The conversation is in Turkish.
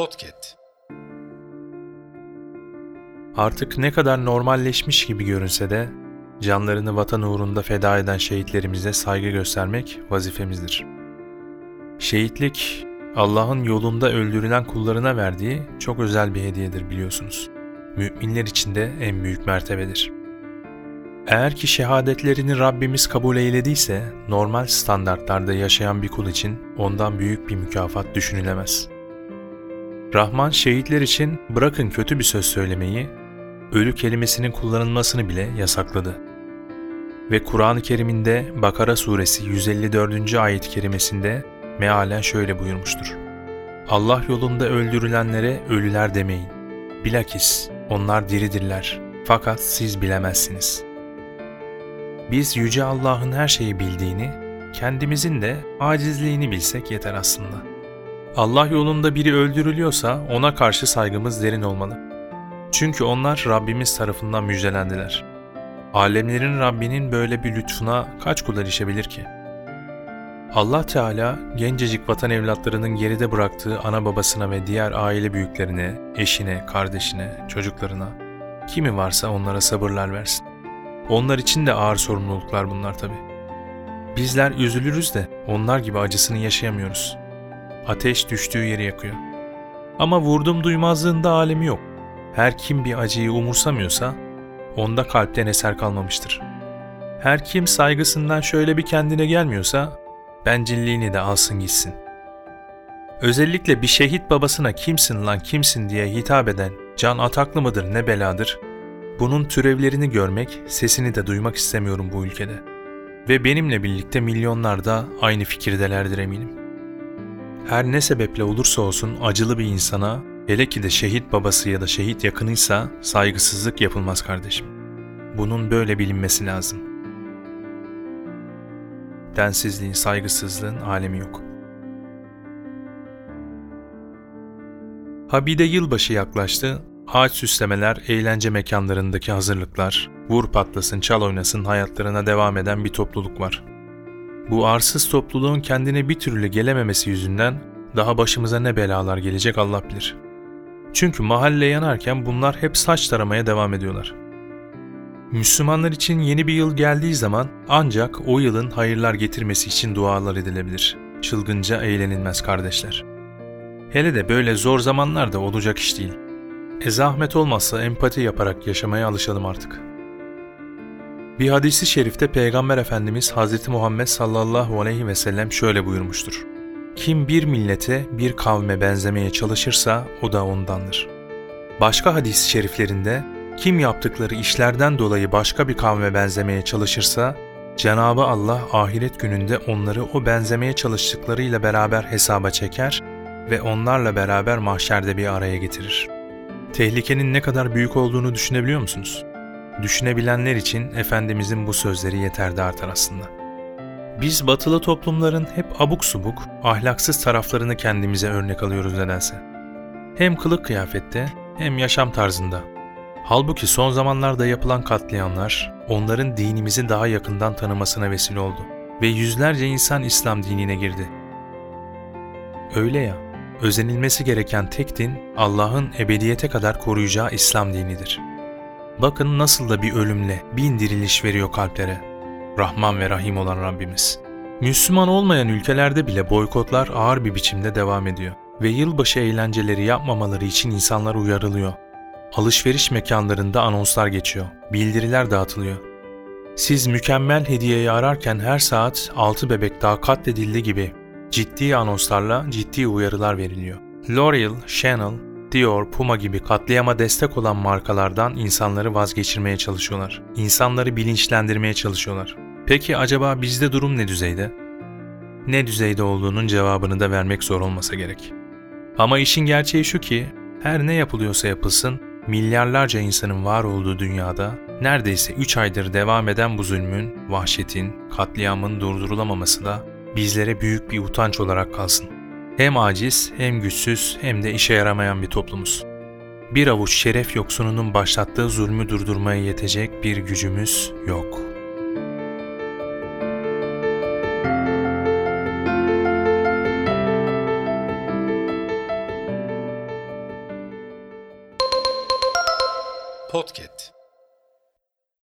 Podcast. Artık ne kadar normalleşmiş gibi görünse de canlarını vatan uğrunda feda eden şehitlerimize saygı göstermek vazifemizdir. Şehitlik Allah'ın yolunda öldürülen kullarına verdiği çok özel bir hediyedir biliyorsunuz. Müminler için de en büyük mertebedir. Eğer ki şehadetlerini Rabbimiz kabul eylediyse normal standartlarda yaşayan bir kul için ondan büyük bir mükafat düşünülemez. Rahman şehitler için bırakın kötü bir söz söylemeyi, ölü kelimesinin kullanılmasını bile yasakladı. Ve Kur'an-ı Kerim'inde Bakara suresi 154. ayet-i kerimesinde mealen şöyle buyurmuştur. Allah yolunda öldürülenlere ölüler demeyin. Bilakis onlar diridirler fakat siz bilemezsiniz. Biz Yüce Allah'ın her şeyi bildiğini, kendimizin de acizliğini bilsek yeter aslında. Allah yolunda biri öldürülüyorsa ona karşı saygımız derin olmalı. Çünkü onlar Rabbimiz tarafından müjdelendiler. Alemlerin Rabbinin böyle bir lütfuna kaç kul erişebilir ki? Allah Teala gencecik vatan evlatlarının geride bıraktığı ana babasına ve diğer aile büyüklerine, eşine, kardeşine, çocuklarına, kimi varsa onlara sabırlar versin. Onlar için de ağır sorumluluklar bunlar tabi. Bizler üzülürüz de onlar gibi acısını yaşayamıyoruz. Ateş düştüğü yeri yakıyor. Ama vurdum duymazlığında alemi yok. Her kim bir acıyı umursamıyorsa onda kalpten eser kalmamıştır. Her kim saygısından şöyle bir kendine gelmiyorsa bencilliğini de alsın gitsin. Özellikle bir şehit babasına kimsin lan kimsin diye hitap eden can ataklı mıdır ne beladır bunun türevlerini görmek, sesini de duymak istemiyorum bu ülkede. Ve benimle birlikte milyonlar da aynı fikirdelerdir eminim. Her ne sebeple olursa olsun acılı bir insana, hele ki de şehit babası ya da şehit yakınıysa saygısızlık yapılmaz kardeşim. Bunun böyle bilinmesi lazım. Densizliğin, saygısızlığın alemi yok. Habide yılbaşı yaklaştı Ağaç süslemeler, eğlence mekanlarındaki hazırlıklar, vur patlasın, çal oynasın hayatlarına devam eden bir topluluk var. Bu arsız topluluğun kendine bir türlü gelememesi yüzünden daha başımıza ne belalar gelecek Allah bilir. Çünkü mahalle yanarken bunlar hep saç taramaya devam ediyorlar. Müslümanlar için yeni bir yıl geldiği zaman ancak o yılın hayırlar getirmesi için dualar edilebilir. Çılgınca eğlenilmez kardeşler. Hele de böyle zor zamanlarda olacak iş değil. E zahmet olmazsa empati yaparak yaşamaya alışalım artık. Bir hadisi şerifte Peygamber Efendimiz Hz. Muhammed sallallahu aleyhi ve sellem şöyle buyurmuştur. Kim bir millete, bir kavme benzemeye çalışırsa o da ondandır. Başka hadis-i şeriflerinde kim yaptıkları işlerden dolayı başka bir kavme benzemeye çalışırsa Cenabı Allah ahiret gününde onları o benzemeye çalıştıklarıyla beraber hesaba çeker ve onlarla beraber mahşerde bir araya getirir.'' Tehlikenin ne kadar büyük olduğunu düşünebiliyor musunuz? Düşünebilenler için Efendimizin bu sözleri yeter de artar aslında. Biz batılı toplumların hep abuk subuk, ahlaksız taraflarını kendimize örnek alıyoruz nedense. Hem kılık kıyafette hem yaşam tarzında. Halbuki son zamanlarda yapılan katliamlar onların dinimizi daha yakından tanımasına vesile oldu ve yüzlerce insan İslam dinine girdi. Öyle ya, özenilmesi gereken tek din Allah'ın ebediyete kadar koruyacağı İslam dinidir. Bakın nasıl da bir ölümle bin diriliş veriyor kalplere. Rahman ve Rahim olan Rabbimiz. Müslüman olmayan ülkelerde bile boykotlar ağır bir biçimde devam ediyor ve yılbaşı eğlenceleri yapmamaları için insanlar uyarılıyor. Alışveriş mekanlarında anonslar geçiyor, bildiriler dağıtılıyor. Siz mükemmel hediyeyi ararken her saat 6 bebek daha katledildi gibi ciddi anonslarla ciddi uyarılar veriliyor. L'Oreal, Chanel, Dior, Puma gibi katliama destek olan markalardan insanları vazgeçirmeye çalışıyorlar. İnsanları bilinçlendirmeye çalışıyorlar. Peki acaba bizde durum ne düzeyde? Ne düzeyde olduğunun cevabını da vermek zor olmasa gerek. Ama işin gerçeği şu ki her ne yapılıyorsa yapılsın milyarlarca insanın var olduğu dünyada neredeyse 3 aydır devam eden bu zulmün, vahşetin, katliamın durdurulamaması da bizlere büyük bir utanç olarak kalsın. Hem aciz, hem güçsüz, hem de işe yaramayan bir toplumuz. Bir avuç şeref yoksununun başlattığı zulmü durdurmaya yetecek bir gücümüz yok.'' Podcast.